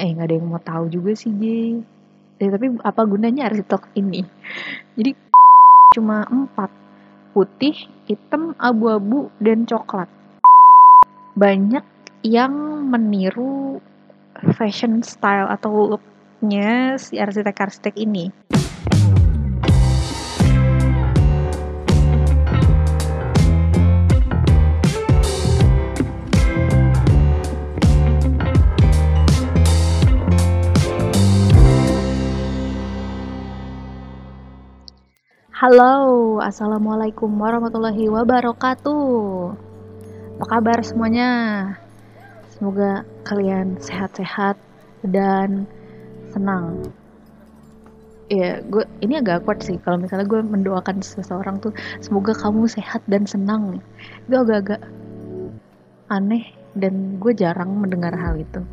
eh nggak ada yang mau tahu juga sih J eh, tapi apa gunanya arsitek ini? Jadi cuma empat. Putih hitam abu-abu dan coklat. Banyak yang meniru fashion style atau looknya si arsitek-arsitek ini Halo, Assalamualaikum warahmatullahi wabarakatuh Apa kabar semuanya? Semoga kalian sehat-sehat dan senang Ya, gue ini agak awkward sih kalau misalnya gue mendoakan seseorang tuh semoga kamu sehat dan senang. Itu agak-agak aneh dan gue jarang mendengar hal itu.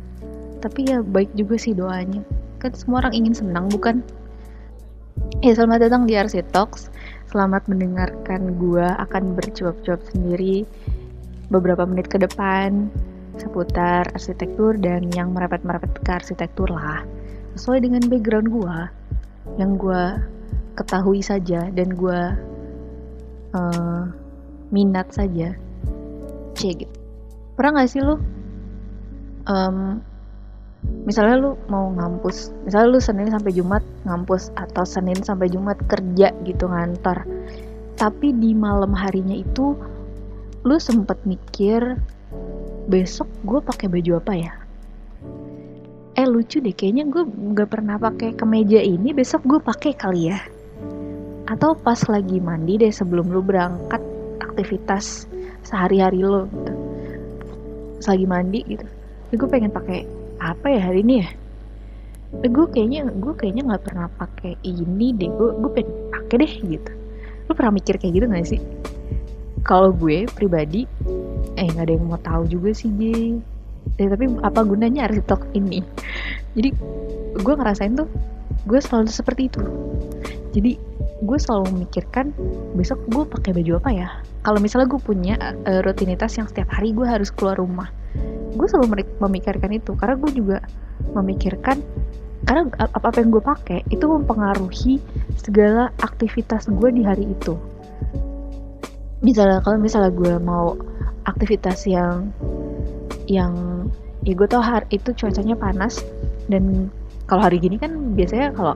Tapi ya baik juga sih doanya. Kan semua orang ingin senang, bukan? Ya, selamat datang di RC Talks. Selamat mendengarkan gua akan bercuap-cuap sendiri beberapa menit ke depan seputar arsitektur dan yang merepet-merepet ke arsitektur lah. Sesuai dengan background gua yang gua ketahui saja dan gua uh, minat saja. Cek gitu. Pernah gak sih lu um, misalnya lu mau ngampus misalnya lu Senin sampai Jumat ngampus atau Senin sampai Jumat kerja gitu ngantor. Tapi di malam harinya itu lu sempet mikir besok gue pakai baju apa ya? Eh lucu deh kayaknya gue nggak pernah pakai kemeja ini besok gue pakai kali ya. Atau pas lagi mandi deh sebelum lu berangkat aktivitas sehari-hari lo gitu. Lagi mandi gitu gue pengen pakai apa ya hari ini ya? Eh, gue kayaknya gue kayaknya nggak pernah pakai ini deh. Gue gue pengen pakai deh gitu. Lu pernah mikir kayak gitu gak sih? Kalau gue pribadi eh nggak ada yang mau tahu juga sih J eh, tapi apa gunanya arsitek ini? Jadi gue ngerasain tuh gue selalu seperti itu. Jadi gue selalu memikirkan besok gue pakai baju apa ya? Kalau misalnya gue punya uh, rutinitas yang setiap hari gue harus keluar rumah gue selalu memikirkan itu. Karena gue juga memikirkan karena apa apa yang gue pakai itu mempengaruhi segala aktivitas gue di hari itu. Misalnya kalau misalnya gue mau aktivitas yang yang ya gue tau hari itu cuacanya panas dan kalau hari gini kan biasanya kalau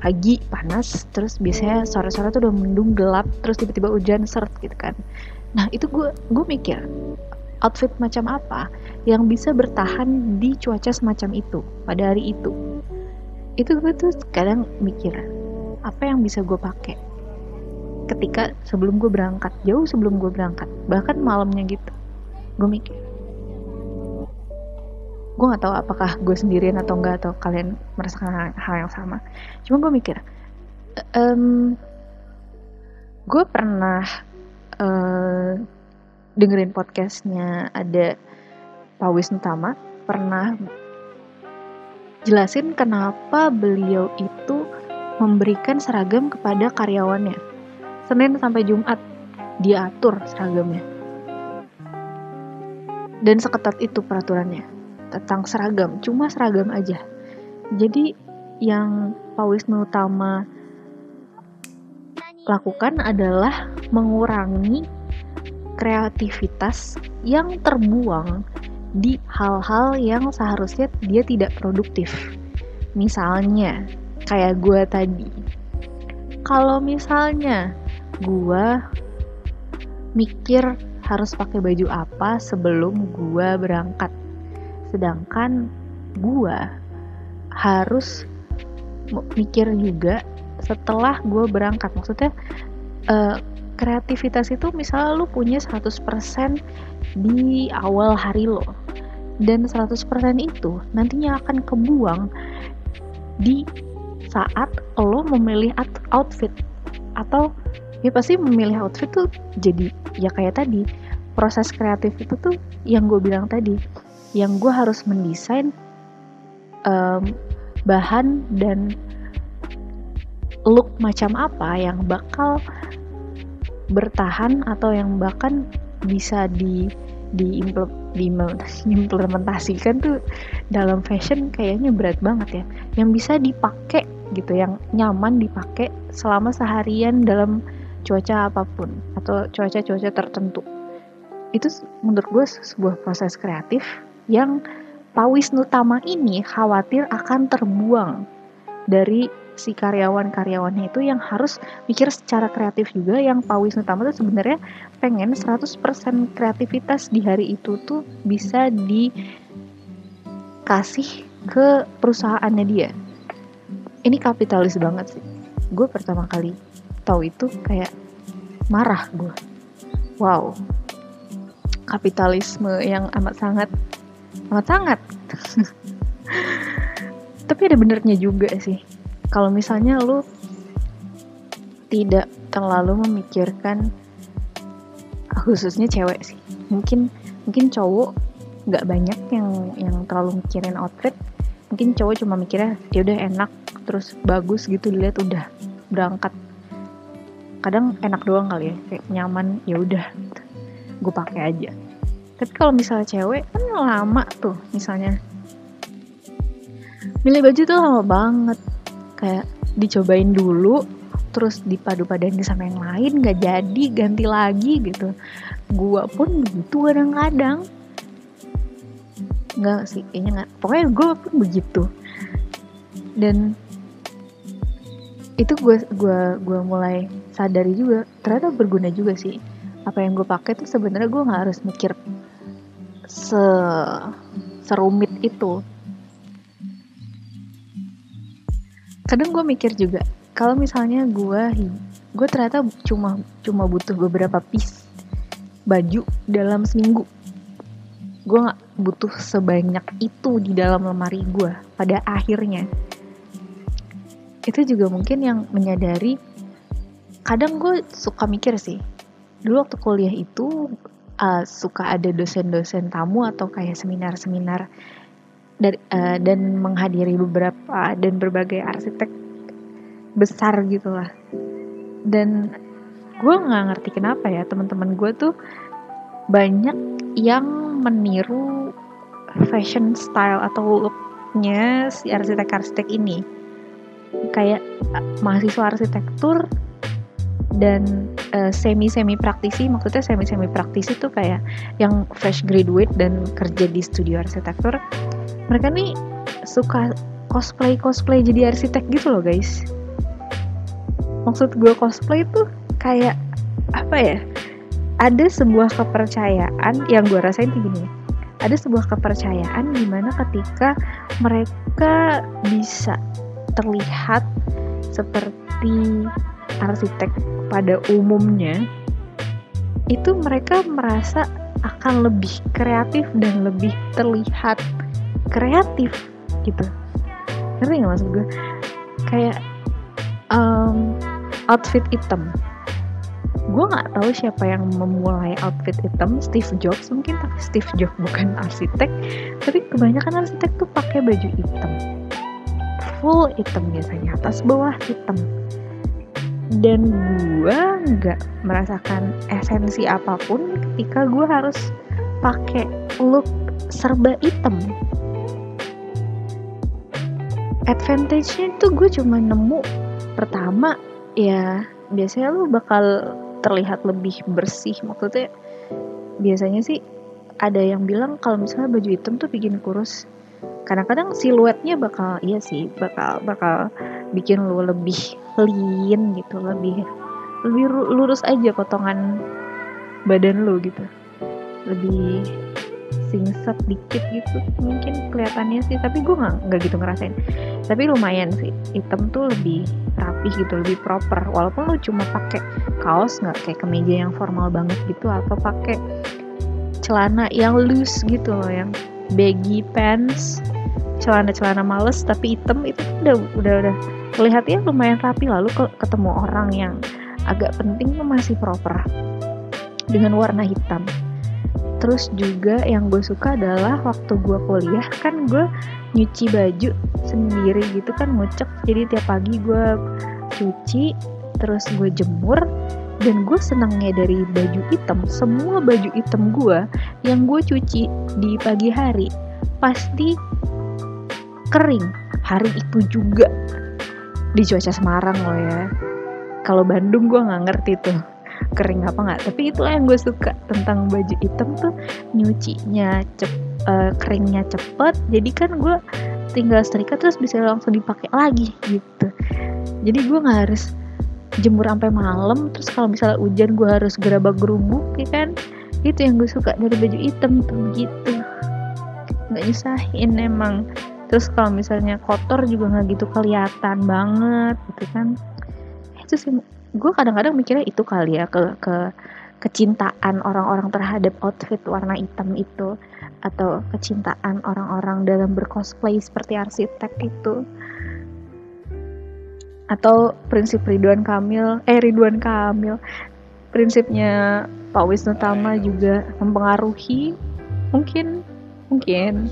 pagi panas terus biasanya sore-sore tuh udah mendung gelap terus tiba-tiba hujan seret gitu kan. Nah itu gue gue mikir outfit macam apa yang bisa bertahan di cuaca semacam itu pada hari itu. Itu gue tuh kadang mikir apa yang bisa gue pakai ketika sebelum gue berangkat jauh sebelum gue berangkat bahkan malamnya gitu. Gue mikir gue nggak tahu apakah gue sendirian atau enggak atau kalian merasakan hal yang sama. Cuma gue mikir um, gue pernah uh, dengerin podcastnya ada Pak Wisnu Tama pernah jelasin kenapa beliau itu memberikan seragam kepada karyawannya. Senin sampai Jumat diatur seragamnya. Dan seketat itu peraturannya tentang seragam, cuma seragam aja. Jadi yang Pak Wisnu Tama lakukan adalah mengurangi kreativitas yang terbuang di hal-hal yang seharusnya dia tidak produktif. Misalnya, kayak gue tadi. Kalau misalnya gue mikir harus pakai baju apa sebelum gue berangkat. Sedangkan gue harus mikir juga setelah gue berangkat. Maksudnya uh, kreativitas itu misalnya lu punya 100% di awal hari lo dan 100% itu nantinya akan kebuang di saat lo memilih outfit. Atau ya pasti memilih outfit tuh jadi ya kayak tadi proses kreatif itu tuh yang gue bilang tadi yang gue harus mendesain um, bahan dan look macam apa yang bakal bertahan atau yang bahkan bisa di diimplementasikan tuh dalam fashion kayaknya berat banget ya. Yang bisa dipakai gitu yang nyaman dipakai selama seharian dalam cuaca apa pun atau cuaca-cuaca tertentu. Itu menurut gue sebuah proses kreatif yang Pak Wisnu Tama ini khawatir akan terbuang dari si karyawan-karyawannya itu yang harus mikir secara kreatif juga yang Pak Wisnu Tama tuh sebenarnya pengen 100% kreativitas di hari itu tuh bisa dikasih ke perusahaannya dia. Ini kapitalis banget sih. Gue pertama kali tahu itu kayak marah gue. Wow. Kapitalisme yang amat sangat amat sangat. Tapi ada benernya juga sih kalau misalnya lu tidak terlalu memikirkan khususnya cewek sih. Mungkin mungkin cowok nggak banyak yang yang terlalu mikirin outfit. Mungkin cowok cuma mikirnya ya udah enak terus bagus gitu dilihat udah berangkat. Kadang enak doang kali ya kayak nyaman ya udah gue pakai aja. Tapi kalau misalnya cewek kan lama tuh misalnya. Milih baju tuh lama banget kayak dicobain dulu terus dipadu-padain sama yang lain nggak jadi ganti lagi gitu. Gua pun begitu kadang-kadang. Nggak sih kayaknya nggak. Pokoknya gue pun begitu. Dan itu gue gua gua mulai sadari juga ternyata berguna juga sih. Apa yang gue pakai tuh sebenarnya gue nggak harus mikir se serumit itu kadang gue mikir juga kalau misalnya gue gue ternyata cuma cuma butuh beberapa piece baju dalam seminggu. Gue nggak butuh sebanyak itu di dalam lemari gue pada akhirnya. Itu juga mungkin yang menyadari kadang gue suka mikir sih dulu waktu kuliah itu uh, suka ada dosen-dosen tamu atau kayak seminar-seminar dari, uh, dan menghadiri beberapa dan berbagai arsitek besar gitu lah. Dan gue nggak ngerti kenapa ya teman-teman gue tuh banyak yang meniru fashion style atau looknya si arsitek-arsitek ini. Kayak mahasiswa arsitektur dan uh, semi semi praktisi maksudnya semi semi praktisi tuh kayak yang fresh graduate dan kerja di studio arsitektur mereka nih suka cosplay cosplay jadi arsitek gitu loh guys. Maksud gue cosplay tuh kayak apa ya ada sebuah kepercayaan yang gue rasain kayak gini. Ada sebuah kepercayaan di mana ketika mereka bisa terlihat seperti arsitek pada umumnya itu mereka merasa akan lebih kreatif dan lebih terlihat kreatif gitu. Ngerti nggak maksud gue? Kayak um, outfit hitam. Gue nggak tahu siapa yang memulai outfit hitam Steve Jobs mungkin tapi Steve Jobs bukan arsitek. Tapi kebanyakan arsitek tuh pakai baju hitam. Full hitam biasanya atas bawah hitam. Dan gue nggak merasakan esensi apa pun ketika gue harus pakai look serba hitam advantage-nya itu gue cuma nemu pertama ya biasanya lu bakal terlihat lebih bersih. Maksudnya biasanya sih ada yang bilang kalau misalnya baju hitam tuh bikin kurus. Kadang-kadang siluetnya bakal iya sih bakal bakal bikin lu lebih lean gitu lebih lebih lurus aja potongan badan lu gitu. Lebih singset dikit gitu mungkin kelihatannya sih. Tapi gue nggak nggak gitu ngerasain tapi lumayan sih hitam tuh lebih rapi gitu lebih proper. Walaupun lu cuma pakai kaos nggak kayak kemeja yang formal banget gitu atau pakai celana yang loose gitu loh yang baggy pants celana-celana males tapi hitam itu udah udah udah ya lumayan rapi. Lalu ketemu orang yang agak penting masih proper dengan warna hitam terus juga yang gue suka adalah waktu gue kuliah kan gue nyuci baju sendiri gitu kan ngucek. Jadi tiap pagi gue cuci terus gue jemur dan gue senangnya dari baju hitam. Semua baju hitam gue yang gue cuci di pagi hari pasti kering. Hari itu juga. Di cuaca Semarang loh ya. Kalau Bandung gue nggak ngerti tuh kering apa nggak. Tapi itu yang gue suka tentang baju hitam tuh nyucinya cep uh, keringnya cepet. Jadi kan gue tinggal setrika terus bisa langsung dipakai lagi gitu. Jadi gue nggak harus jemur sampai malam. Terus kalau misalnya hujan gue harus gerabak gerubuk ya kan? Itu yang gue suka dari baju hitam tuh gitu nggak nyusahin emang. Terus kalau misalnya kotor juga nggak gitu kelihatan banget gitu kan? Itu sih gue kadang-kadang mikirnya itu kali ya ke ke kecintaan orang-orang terhadap outfit warna hitam itu atau kecintaan orang-orang dalam bercosplay seperti arsitek itu. Atau prinsip Ridwan Kamil eh Ridwan Kamil. Prinsipnya Pak Wisnu Tama juga mempengaruhi. Mungkin mungkin.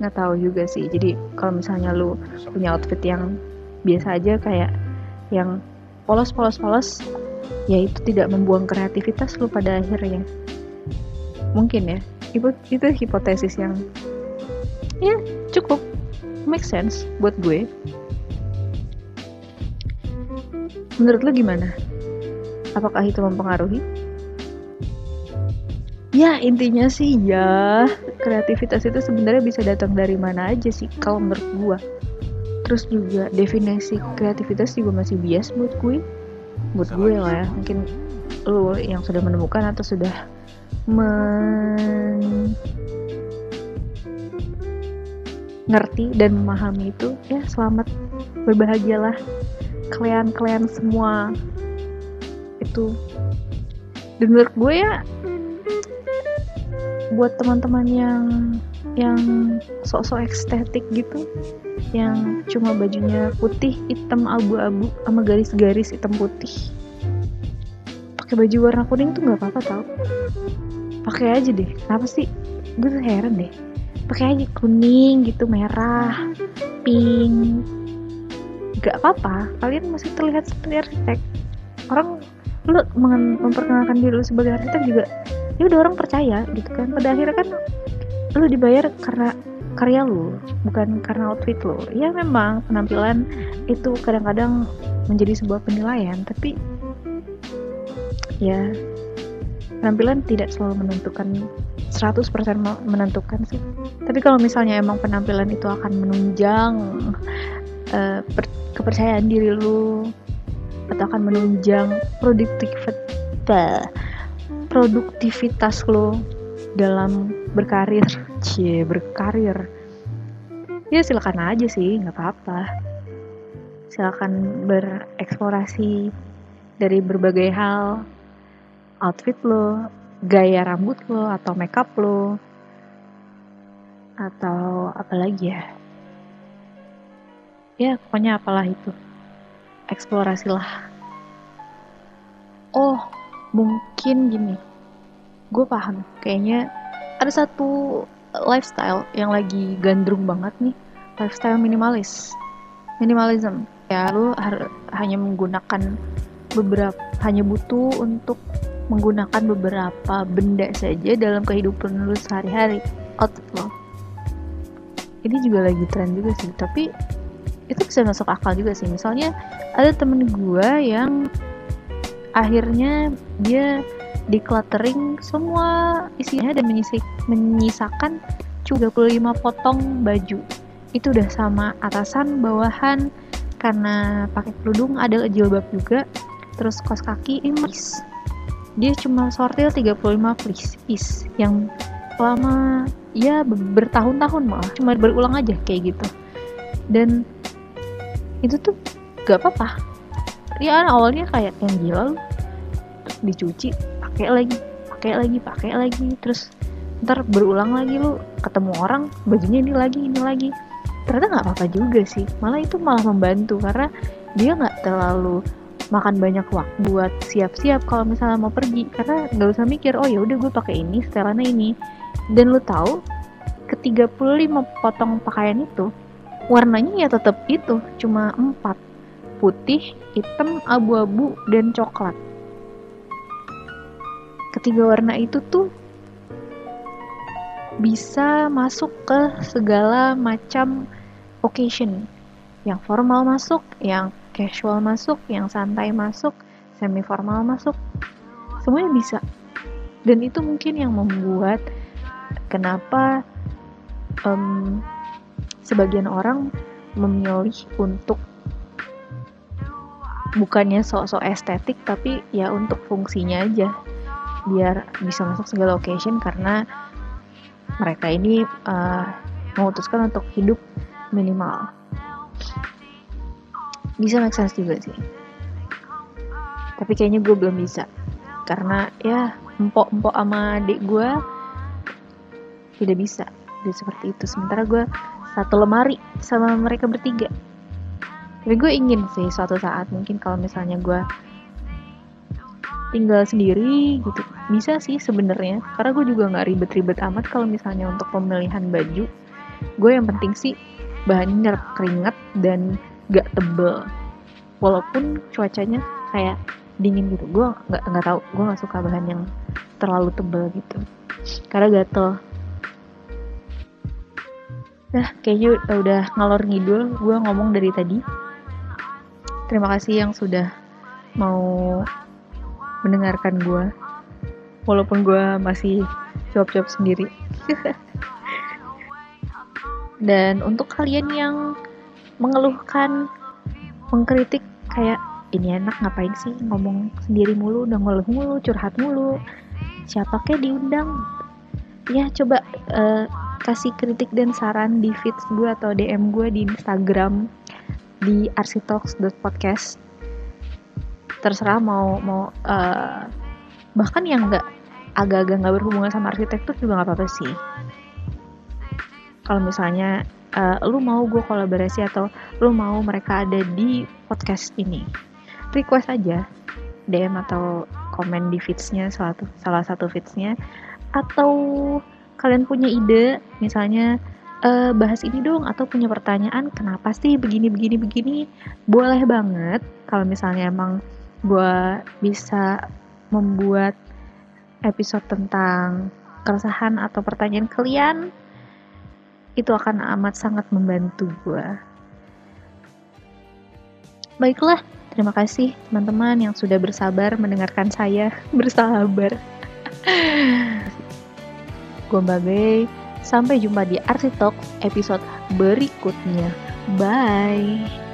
Nggak tahu juga sih. Jadi kalau misalnya lu punya outfit yang biasa aja kayak yang polos polos polos ya itu tidak membuang kreativitas lu pada akhirnya mungkin ya itu itu hipotesis yang ya cukup make sense buat gue Menurut lo gimana? Apakah itu mempengaruhi? Ya intinya sih ya kreativitas itu sebenarnya bisa datang dari mana aja sih kalau menurut gua. Terus juga definisi kreativitas juga masih bias buat gue, buat gue lah ya. Mungkin lo yang sudah menemukan atau sudah men ngerti dan memahami itu ya selamat berbahagialah. Kalian-kalian semua. Itu. Dan menurut gue ya buat teman-teman yang yang sok-sok estetik gitu yang cuma bajunya putih hitam abu-abu sama garis-garis hitam putih. Pakai baju warna kuning tuh nggak apa-apa tau. Pakai aja deh. Kenapa sih? Gue tuh heran deh. Pakai aja kuning gitu merah pink. Gak apa-apa. Kalian masih terlihat seperti arsitek. Orang lu memperkenalkan diri lu sebagai arsitek juga ya udah orang percaya gitu kan. Pada akhirnya kan lu dibayar karena karya lu bukan karena outfit lu. Ya memang penampilan itu kadang-kadang menjadi sebuah penilaian tapi ya penampilan tidak selalu menentukan 100% menentukan sih. Tapi kalau misalnya emang penampilan itu akan menunjang uh, kepercayaan diri lu atau akan menunjang produktivitas produktivitas lo dalam berkarir. Cie berkarir. Ya silakan aja sih nggak apa-apa. Silakan bereksplorasi dari berbagai hal. Outfit lo gaya rambut lo atau makeup lo. Atau apa lagi ya? Ya pokoknya apalah itu. Eksplorasilah oh mungkin gini. Gue paham. Kayaknya ada satu lifestyle yang lagi gandrung banget nih. Lifestyle minimalis. Minimalism. Ya lu hanya menggunakan beberapa hanya butuh untuk menggunakan beberapa benda saja dalam kehidupan lu sehari-hari. Outfit lo ini juga lagi tren juga sih tapi itu bisa masuk akal juga sih. Misalnya ada temen gue yang akhirnya dia decluttering semua isinya dan menyisik, menyisakan 35 potong baju. Itu udah sama atasan bawahan karena pakai kerudung ada jilbab juga terus kos kaki imas dia cuma sortir 35 piece, piece yang lama ya bertahun-tahun malah cuma berulang aja kayak gitu. Dan itu tuh gak apa-apa. Ya awalnya kayak yang gila dicuci pakai lagi pakai lagi pakai lagi terus ntar berulang lagi lu. Ketemu orang bajunya ini lagi ini lagi. Ternyata nggak apa-apa juga sih. Malah itu malah membantu karena dia nggak terlalu makan banyak waktu buat siap-siap kalau misalnya mau pergi. Karena nggak usah mikir oh ya udah gue pakai ini setelannya ini. Dan lu tahu ke 35 potong pakaian itu warnanya ya tetap itu cuma empat. Putih hitam abu-abu dan coklat. Ketiga warna itu tuh bisa masuk ke segala macam occasion. Yang formal masuk yang casual masuk yang santai masuk semi formal masuk. Semuanya bisa. Dan itu mungkin yang membuat kenapa um, sebagian orang memilih untuk bukannya sok-sok estetik tapi ya untuk fungsinya aja. Biar bisa masuk segala occasion karena mereka ini uh, memutuskan untuk hidup minimal. Bisa make sense juga sih. Tapi kayaknya gue belum bisa. Karena ya empok-empok sama adik gue tidak bisa dia seperti itu. Sementara gue satu lemari sama mereka bertiga. Tapi gue ingin sih suatu saat mungkin kalau misalnya gue tinggal sendiri gitu. Bisa sih sebenarnya karena gue juga nggak ribet-ribet amat kalau misalnya untuk pemilihan baju. Gue yang penting sih bahannya keringat dan gak tebel. Walaupun cuacanya kayak dingin gitu. Gue nggak nggak tahu. Gue nggak suka bahan yang terlalu tebel gitu. Karena gatel. Nah, kayaknya udah ngalor ngidul. Gue ngomong dari tadi. Terima kasih yang sudah mau mendengarkan gue. Walaupun gue masih jawab-jawab sendiri. Dan untuk kalian yang mengeluhkan, mengkritik kayak ini enak ngapain sih ngomong sendiri mulu, udah ngeluh mulu, curhat mulu. Siapa kayak diundang? Ya coba uh, kasih kritik dan saran di feeds gue atau DM gue di Instagram di arsitox.podcast terserah mau mau uh, bahkan yang nggak agak-agak nggak berhubungan sama arsitektur juga nggak apa-apa sih. Kalau misalnya uh, lu mau gue kolaborasi atau lu mau mereka ada di podcast ini request aja DM atau komen di feedsnya salah satu salah satu feedsnya. Atau kalian punya ide misalnya uh, bahas ini dong atau punya pertanyaan kenapa sih begini begini begini? Boleh banget kalau misalnya emang gue bisa membuat episode tentang keresahan atau pertanyaan kalian itu akan amat sangat membantu gue baiklah terima kasih teman-teman yang sudah bersabar mendengarkan saya bersabar Gue Babe. Sampai jumpa di Arsitok episode berikutnya. Bye.